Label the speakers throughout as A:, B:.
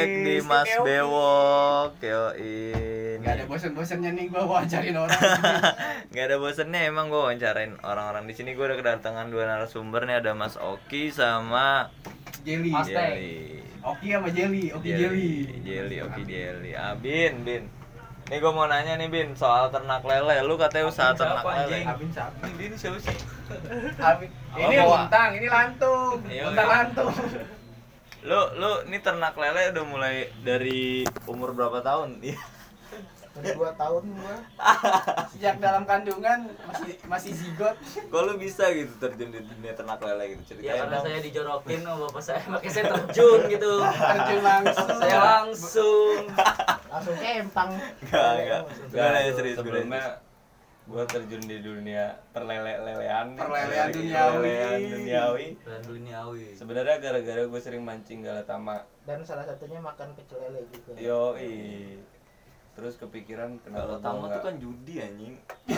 A: Di Mas. Bewok Yoin
B: Gak ada bosan-bosannya nih gua wawancarin orang.
A: Gak ada bosennya emang gue wawancarain orang-orang di sini gue udah kedatangan dua narasumber nih ada Mas Oki sama
B: Jelly.
C: Mas-
A: Jelly
B: Oki sama Jelly, Oki Jelly.
A: Jelly Oki Jelly ah Bin Nih gue mau nanya nih Bin soal ternak lele Lu katanya usaha
C: Abin
A: ternak
C: siapa,
A: lele
C: anjing?
B: Abin siapa?
A: Bin siapa sih?
B: Abin. Ini
A: Oh,
B: ini lantung.
A: Iya,
B: Luntang
A: iya.
B: lantung.
A: Lu lu ini ternak lele udah mulai dari umur berapa tahun? Iya.
D: Udah dua tahun gua
B: Sejak dalam kandungan masih masih zigot.
A: Kok lu bisa gitu terjun di dunia ternak lele gitu
C: Ya
A: ceritain
C: karena
A: dong.
C: saya dijorokin sama bapak saya, makanya saya terjun gitu.
B: Terjun langsung.
C: Saya langsung.
D: langsung empang
A: Enggak, enggak.
E: Enggak,
A: nanya serius gue
E: sebelumnya gue terjun di dunia perlele-lelean
B: Perlelean duniawi.
E: perlelean duniawi
C: Dan duniawi.
E: sebenarnya gara-gara gue sering mancing galatama
D: dan salah satunya makan pecel lele juga
E: yoi terus kepikiran
A: Kalau
E: kenapa
A: tamu
E: gua
A: tuh kan judi anjing.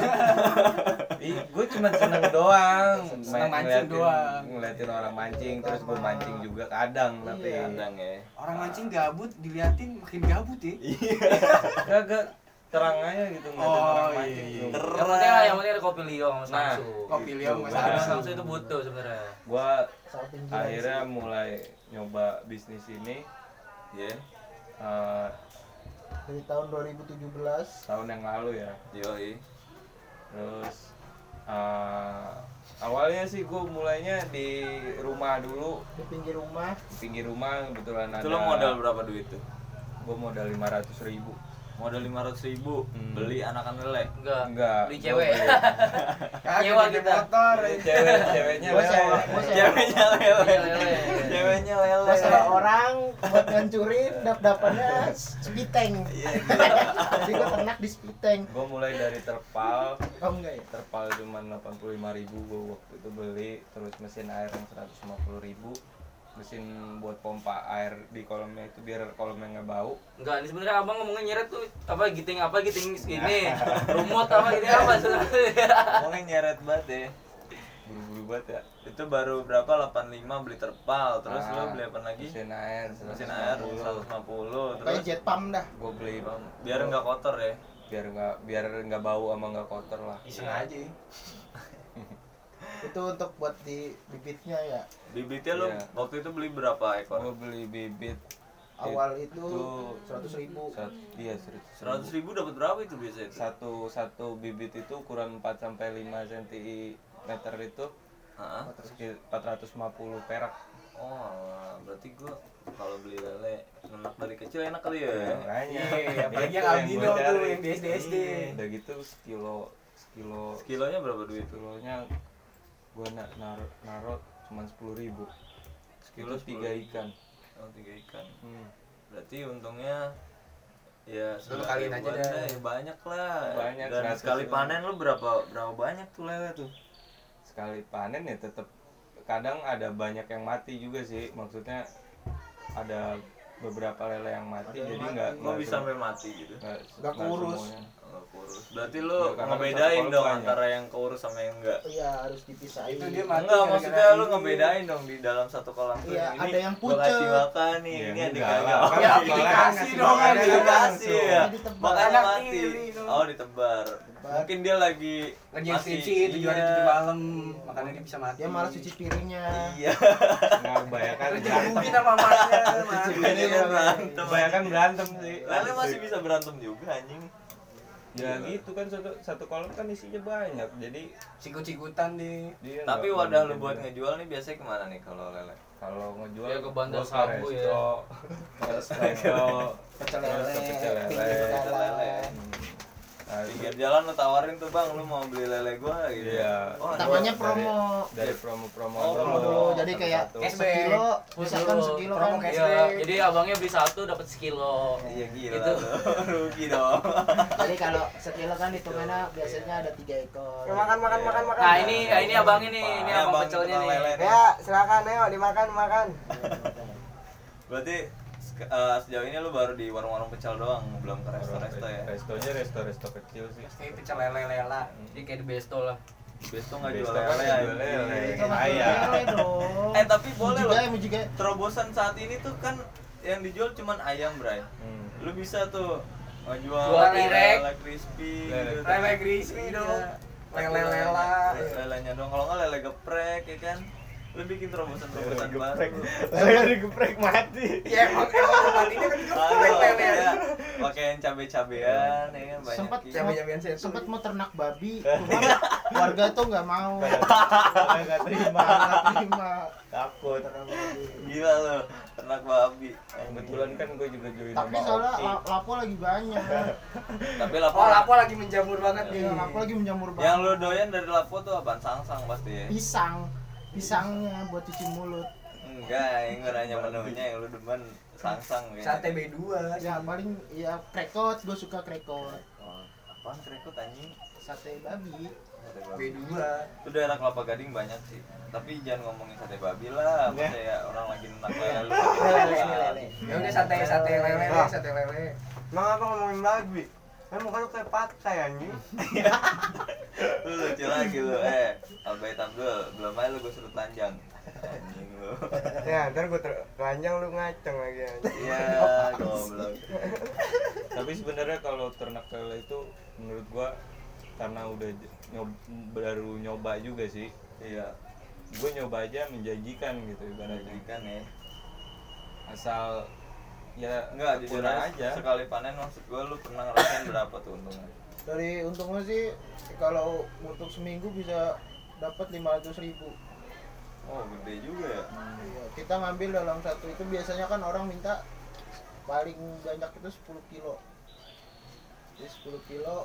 E: Ih, gue cuma seneng doang
B: Seneng
E: Main-
B: mancing
E: ngeliatin-
B: doang.
E: ngeliatin orang mancing terus gue mancing juga kadang tapi
D: Iya.
A: Kadang ya.
B: Orang mancing gabut diliatin makin gabut ya.
E: kagak terang aja gitu ngeliatin
B: Oh,
E: orang
B: iya,
E: mancing
B: iya.
E: tuh.
C: Yang penting yang penting ada kopi liong sama
E: Nah.
B: Kopi liong sama
E: Nah,
B: Samsu.
C: Samsu itu butuh sebenarnya.
D: salting
E: akhirnya mulai nyoba bisnis ini
A: Iya.
E: eh,
D: dari tahun 2017
E: tahun yang lalu ya
A: Yoi.
E: terus eh, awalnya sih gue mulainya di rumah dulu
D: di pinggir rumah
E: di pinggir rumah kebetulan ada
A: Itu lo modal berapa duit tuh?
E: gue modal lima ratus ribu
A: Modal 500 ribu
E: Hmm.
A: beli anakan lele.
C: Enggak.
E: enggak
C: Beli cewek. Nyewa kita.
B: motor.
E: beli cewek ceweknya
D: sewa
E: lele
D: sewa
A: Ceweknya lele.
C: Iya, lele.
A: Ceweknya lele.
D: sewa orang buat ngancurin dap dapannya spiteng
A: Iya.
D: jadi gua ternak di spiteng
E: gue mulai dari terpal
D: oh enggak ya
E: terpal cuma delapan puluh lima ribu gue waktu itu beli terus mesin air yang seratus lima puluh ribu mesin buat pompa air di kolamnya itu biar kolamnya nggak bau
C: Enggak, ini sebenarnya abang ngomongnya nyeret tuh apa giting apa giting segini, rumot apa giting apa sebenarnya.
A: Ngomongnya nyeret banget ya.
E: buru-buru banget ya
A: Itu baru berapa? 85 beli terpal. Terus
E: Ah,
A: lo beli apa lagi?
E: mesin air
A: Mesin air 150
D: kayak
A: terus
D: jet pump dah
E: gue beli
A: biar nggak kotor ya.
E: biar nggak biar nggak bau sama nggak kotor lah
B: Iseng aja.
D: Itu untuk buat di bibitnya ya
A: Bibitnya lo
E: Iya.
A: waktu itu beli berapa
E: gue
A: ekor?
E: beli bibit
D: awal itu seratus ribu
E: sat, iya seratus
A: 100 ribu dapat berapa itu biasa itu?
E: satu satu bibit itu ukuran 4 sampai 5 cm itu
A: Heeh.
E: sekil- 450 perak
A: Oh, berarti gua kalau beli lele anak dari kecil enak kali ya.
E: makanya
B: Iya, apalagi
E: Itu
B: yang albino tuh yang di SD SD.
E: Iya, udah gitu sekilo sekilo
A: Kilonya berapa duit?
E: kilonya gua na naruh naruh cuma sepuluh ribu
A: Sekilo
E: itu tiga
A: 10.000.
E: ikan
A: Oh, tiga ikan.
E: hmm.
A: Berarti untungnya ya
B: Lu
A: sekali
B: kaliin aja dah.
A: ya banyak lah.
E: Banyak,
A: Dan
E: 100
A: sekali panen lu berapa berapa banyak tuh lele tuh?
E: sekali panen ya tetap kadang ada banyak yang mati juga sih maksudnya ada beberapa lele yang mati
D: Ada yang
E: jadi
D: mati.
E: nggak
A: Kok bisa sampai mati gitu?
E: nggak
D: Nggak kurus.
E: semuanya.
A: Oh, kurus. Berarti lu
E: Ya,
A: ngebedain dong
E: banyak.
A: antara yang kurus sama yang enggak.
D: iya harus dipisahin
B: Itu dia mati
A: Enggak, maksudnya lu ngebedain dong di dalam satu kolam tuh
D: Iya,
A: ini
D: ada yang
A: gua kasih
D: pucet.
A: makan nih,
E: Iya,
A: ini ada kagak. Oh,
B: Ya, dikasih dong,
A: dikasih ya. Makanya mati. Oh, ditebar. Mungkin dia lagi
B: Lagi
A: masih-
B: skripsi tujuan
A: iya.
B: tujuh malam, makanya dia bisa mati.
D: dia malas cuci piringnya
A: Iya.
E: nggak kebanyakan berantem
B: mungkin sama mamanya.
A: Iya, berantem.
E: kebanyakan berantem sih
A: Lele masih bisa berantem juga anjing.
E: ya gitu kan satu satu kolam kan isinya banyak jadi
B: Sikut-sikutan di
E: dia
A: Tapi wadah lu buat ngejual nih biasanya ke mana nih kalau lele?
E: kalau ngejual
C: Ya, ke Bandar Sabu ya.
E: ke resto
D: pecel lele
E: ke pecel lele
D: jalan.
E: Nah,
A: Pinggir jalan lu tawarin tuh bang, lu mau beli lele gua gitu.
E: Iya.
A: Oh,
D: Namanya
E: dari-
D: promo
E: dari promo-promo
A: Oh,
D: promo dulu jadi kayak.
B: Cashback.
D: sekilo misalkan sekilo
B: Promo
D: kan
B: cash.
C: Iya, jadi abangnya beli satu dapat sekilo.
A: Iya gila
C: Itu.
A: lu. Rugi dong.
D: jadi kalau sekilo kan hitungannya biasanya ada tiga ekor
F: Makan makan
A: Iya.
F: makan makan.
C: Nah, ini ini abang ini, ini
A: Ini
C: abang pecelnya nih.
F: Ya, silakan ayo dimakan makan.
A: Berarti eh, sejauh ini lu baru di warung-warung pecel doang, belum ke resto-resto ya?
E: Restonya resto-resto kecil sih.
B: kayak pecel lele lela.
C: Jadi kayak di besto lah.
A: Besto nggak
E: Besto
A: jual lele.
E: nggak jual
A: anjing.
E: lele.
D: Lele dong
A: Eh tapi boleh loh. Terobosan saat ini tuh kan yang dijual cuman ayam bray
E: Hmm.
A: lu bisa tuh ngejual
C: Jual tirek.
A: lele crispy
E: Lele.
A: gitu.
B: Lele crispy
A: Iya.
B: dong. Lele lela.
A: lelenya- lelenya dong kalau nggak lele geprek ya kan lu bikin terobosan terobosan baru
E: Saya digeprek mati.
B: Ya emang emang tadinya kan geprek
A: Aduh,
B: lele.
A: ya, pakein cabe-cabean ya kan banyak
D: Sempat
A: gitu.
B: Cabe-cabean saya
D: sempat mau ternak babi, warga tuh nggak mau.
E: Enggak terima.
D: Nggak terima.
E: Takut.
D: Ternak babi.
A: gila lu ternak babi
E: Kebetulan kan gue juga join
D: Tapi soalnya lapo lagi banyak.
A: tapi lapo
B: Oh, lapo lagi menjamur banget nih.
D: Iya, lapo lagi menjamur
A: yang
D: banget.
A: lu doyan dari lapo tuh apaan sangsang pasti ya
D: Pisang, pisangnya buat cuci mulut.
A: enggak yang nanya menunya yang lu demen sangsang kayaknya.
B: Sate B2.
D: Ya paling ya krekot, gue suka krekot.
A: Oh, apaan krekot anjing
D: Sate babi.
A: Sate babi.
B: B2.
A: itu daerah kelapa gading banyak sih tapi jangan ngomongin sate babi lah
E: Ya.
A: saya orang lagi lele lu
D: Lele.
B: Ya udah sate sate lele,
F: Ah.
B: sate lele.
F: Emang apa ngomongin babi? Eh muka lu kayak patai anjing.
A: lu lucu lagi lu. Eh Abay Abdul belum aja lu gue suruh telanjang. Anjing lu.
F: Ya, ntar gue telanjang lu ngaceng lagi
A: iya goblok.
E: Tapi sebenarnya kalau ternak lele itu menurut gua karena udah nyob, baru nyoba juga sih.
A: iya
E: Gue nyoba aja menjanjikan gitu ibaratnya.
A: ikan ya.
E: Asal ya
A: enggak jujur aja. sekali panen maksud gue lu pernah ngerasain berapa tuh untungnya
D: Dari untungnya sih kalau untuk seminggu bisa dapat 500 ribu.
A: oh gede juga ya
D: Iya, kita ngambil dalam satu itu biasanya kan orang minta paling banyak itu 10 kilo. Jadi 10 kilo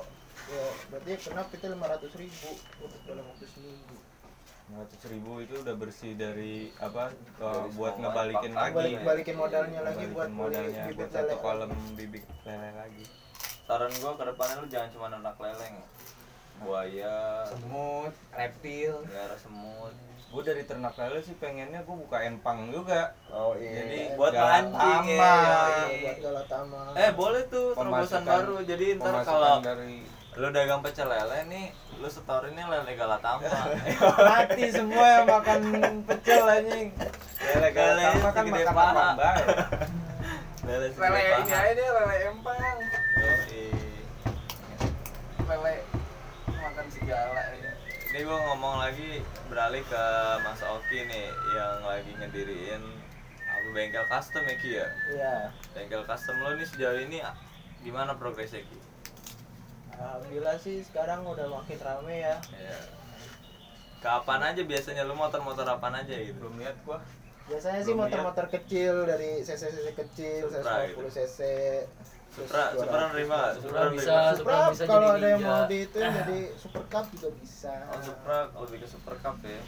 D: ya berarti kena kita 500 ribu untuk dalam waktu seminggu.
E: 100 ribu itu udah bersih dari apa
A: Dari
E: buat
A: semua
E: ngebalikin lagi
D: Balik balikin modalnya lagi
E: Ngebalikin
D: buat beli
E: modalnya
D: bibit
E: buat satu
D: lele.
E: kolam bibit lele lagi
A: saran gue ke depannya lu jangan cuma anak leleng buaya
B: Semut, reptil.
A: melihara semut
E: gue dari ternak lele sih pengennya gue buka empang juga
A: oh
E: iya.
A: jadi buat mancing ya yoi.
D: buat galatama.
A: eh boleh tuh terobosan baru jadi ntar kalau
E: dari
A: lu dagang pecel lele nih lu setorinnya lele galatama
E: mati semua yang makan pecel anjing lele
A: Lele
E: galatama kan makan
A: paha. lele
B: Lele ini aja deh, lele empang.
A: Yoi.
B: Lele ya.
A: Ini gue ngomong lagi beralih ke Mas Oki nih yang lagi ngediriin apa bengkel custom ya Ki ya?
D: Iya.
A: Bengkel custom lo nih sejauh ini gimana progresnya Ki?
D: Alhamdulillah sih sekarang udah makin rame ya.
A: Ya. Ke apaan aja biasanya lu motor-motor apaan aja gitu?
E: belum lihat gua
D: Biasanya sih
A: Belum
D: motor-motor kecil dari cc cc kecil,
A: Supra
D: 150
A: gitu.
D: cc.
A: Supra,
D: 200.
A: Supra nerima?
C: Supra
A: nerima.
C: bisa.
D: Supra,
C: Supra bisa
D: kalau ada yang mau di itu jadi super cup juga bisa.
A: Oh Supra lebih ke Super Cup ya?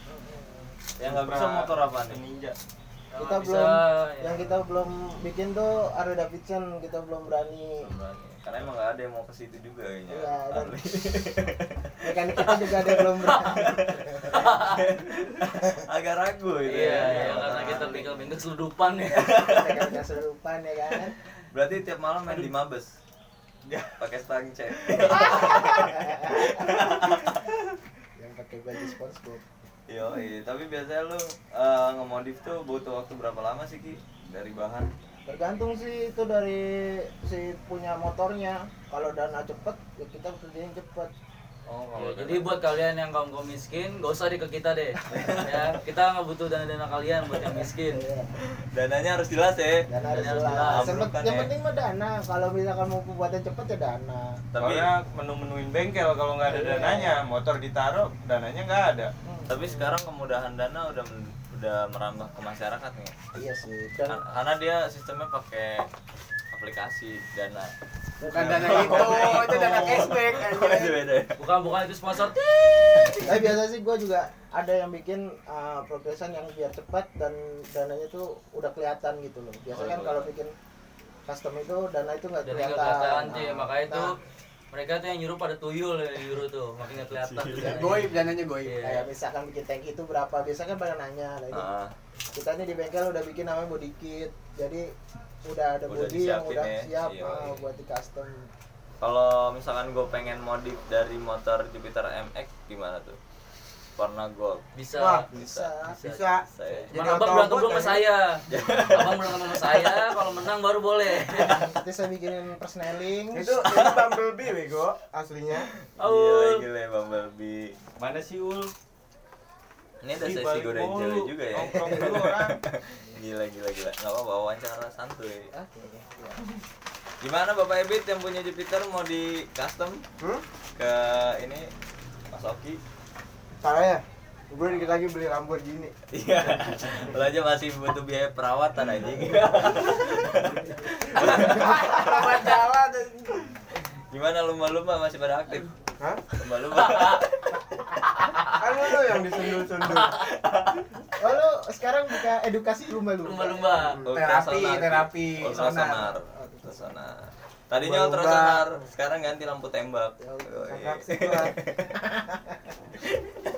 A: Yang nggak bisa motor apa nih?
E: ninja
D: kita belum
C: ya.
D: yang kita belum bikin tuh Harley Davidson kita belum berani
A: Belum berani. Karena emang nggak ada yang mau ke situ juga kayaknya.
D: Iya, dan-
A: Harley.
D: mekanik kita juga ada yang belum berani
A: Agak ragu itu
C: Iya,
A: ya.
C: iya, karena kita bengkel-bengkel seludupan ya.
D: mekanik keserupan ya kan
A: Berarti tiap malam main di Mabes. Pakai stang cek.
D: yang pakai baju SpongeBob
A: Yo, tapi biasanya lu eh, ngemodif tuh butuh waktu berapa lama sih Ki? Dari bahan?
D: tergantung sih itu dari si punya motornya kalau dana cepet ya kita kerjain cepet
A: Oh,
C: Ya, jadi buat kalian yang kaum kaum miskin, gak usah deh ke kita deh. ya, kita nggak butuh dana-dana kalian buat yang miskin.
D: Iya.
A: dananya harus jelas ya.
D: dana harus
C: Dana harus
D: jelas
C: jelas.
D: yang,
A: kan ya.
D: penting mah dana kalau misalkan mau pembuatan cepet ya dana
A: Tapi
E: Soalnya menu-menuin bengkel kalau nggak ada
D: Iya.
E: dananya, motor ditaruh, dananya nggak ada.
A: tapi sekarang kemudahan dana udah men- udah merambah ke masyarakat nih.
D: iya sih dan
A: Kar- Karena dia sistemnya pakai aplikasi dana.
B: Bukan dana itu, itu dana cashback
A: Oh, itu
B: aja.
A: beda ya.
C: Bukan bukan itu sponsor.
D: tapi biasa sih gue juga ada yang bikin uh, progresan yang biar cepat dan dananya tuh udah kelihatan gitu loh biasa
A: Oh,
D: kan
A: iya.
D: kalau bikin custom itu dana itu nggak kelihatan
C: cuy,
D: Nah,
C: makanya
D: nah,
C: tuh mereka tuh yang nyuruh pada tuyul ya nyuruh tuh, makin nggak kelihatan.
B: Goib dananya goib.
C: Iya.
D: kayak misalkan bikin tank itu berapa biasanya kan pada nanya nah ini
A: Ah,
D: kita nih di bengkel udah bikin namanya body kit jadi udah ada
A: Udah
D: body yang udah
A: ya.
D: siap
A: Iya,
D: uh,
A: iya.
D: buat di custom
A: kalau misalkan gue pengen modif dari motor Jupiter MX gimana tuh? Warna gold.
C: Bisa.
D: Wah, bisa
F: Bisa.
A: Saya.
C: Cuman abang berantem dulu sama saya. abang berantem sama saya, kalau menang baru boleh
D: Nanti saya bikinin persneling.
F: Itu itu Bumblebee bego aslinya.
A: Gila
C: Aul.
A: gila Bumblebee.
E: Mana sih ul?
A: Ini ada sesi godain cewek juga ya.
E: Nongkrong dulu orang.
A: Gila gila gila. Enggak apa-apa wawancara santuy.
D: Oke. ya.
A: Gimana Bapak Ebit yang punya Jupiter mau di custom
F: Hmm?
A: ke ini Mas Oki?
F: Caranya gue dikit lagi beli Lamborghini.
A: Iya. Lo aja masih butuh biaya perawatan
B: tuh.
A: Gimana lumba-lumba masih pada aktif?
F: Hah?
A: Lumba-lumba.
F: Lu tuh yang disundul-sundul.
D: Oh lu sekarang buka edukasi lumba-lumba.
C: lumba-lumba
B: Terapi,
A: Ki.
B: terapi,
A: Ultrasonar.
B: sonar.
A: Ultrasonar. Tadinya
F: Lumba-lumba.
A: ultrasonar, sekarang ganti lampu tembak.
D: Ya,
F: gua.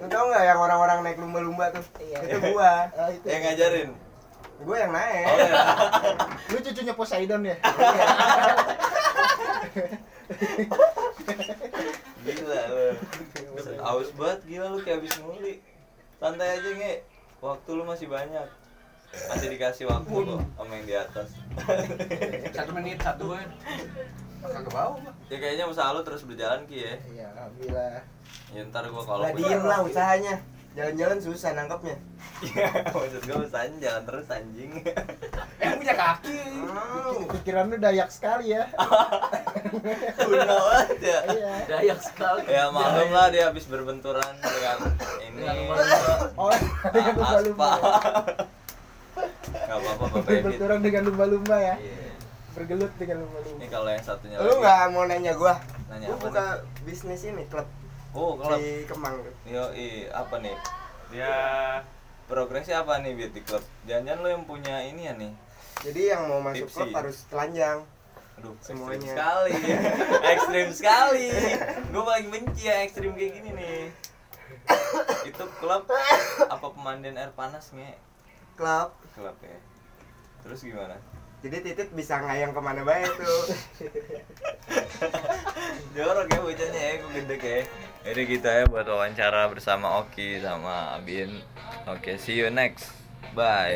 F: Lu tau nggak yang orang-orang naik lumba-lumba tuh?
D: Iya.
F: Itu gua.
D: Oh, itu.
A: Yang ngajarin.
F: Gua yang naik.
A: Oh ya.
D: Lu cucunya Poseidon ya?
A: Gila lu. Aus banget gila lu kayak habis nguli. Santai aja nge. Waktu lu masih banyak. Masih dikasih waktu kok sama yang di atas.
B: Satu menit, satu kan. Kagak bau.
A: Ya kayaknya usaha lu terus berjalan ki ya.
D: Iya, alhamdulillah.
A: Ya ntar gua kalau
F: Lah diem lah usahanya. Jalan-jalan susah nangkapnya.
A: Iya, maksud gua usahanya jalan terus anjing.
B: Eh punya kaki.
F: Oh.
D: Pikiran lu dayak sekali ya.
A: Udah banget ya.
D: Iya.
C: dayak sekali
A: Ya maklum lah dia habis berbenturan dengan ini.
D: Oh, dengan lumba-lumba.
A: aspal.
D: ya.
A: Gak apa-apa Bapak.
D: Berbenturan dengan lumba-lumba ya.
A: Iya.
D: Bergelut dengan lumba-lumba.
A: Ini kalau yang satunya
F: Lu nggak mau nanya gua?
A: Nanya
F: Gua
A: apa
F: buka bisnis ini klub
A: Oh, kalau
F: di Kemang.
A: Yo, apa nih? Ya progresnya apa nih Biat di klub? Jangan-jangan lo yang punya ini ya nih?
F: Jadi yang mau masuk
A: Tipsi.
F: klub harus telanjang.
A: Aduh,
F: Semuanya.
A: ekstrim sekali. ekstrim sekali. Gue paling benci yang ekstrim kayak gini nih. Itu klub apa pemandian air panas nge?
F: Klub.
A: Klub ya. Terus gimana?
F: Jadi titit bisa ngayang ke mana baik tuh.
A: Jorok ya bocahnya ya, gue gede ya. Jadi kita ya buat wawancara bersama Oki sama Abin. Oke, see you next. Bye.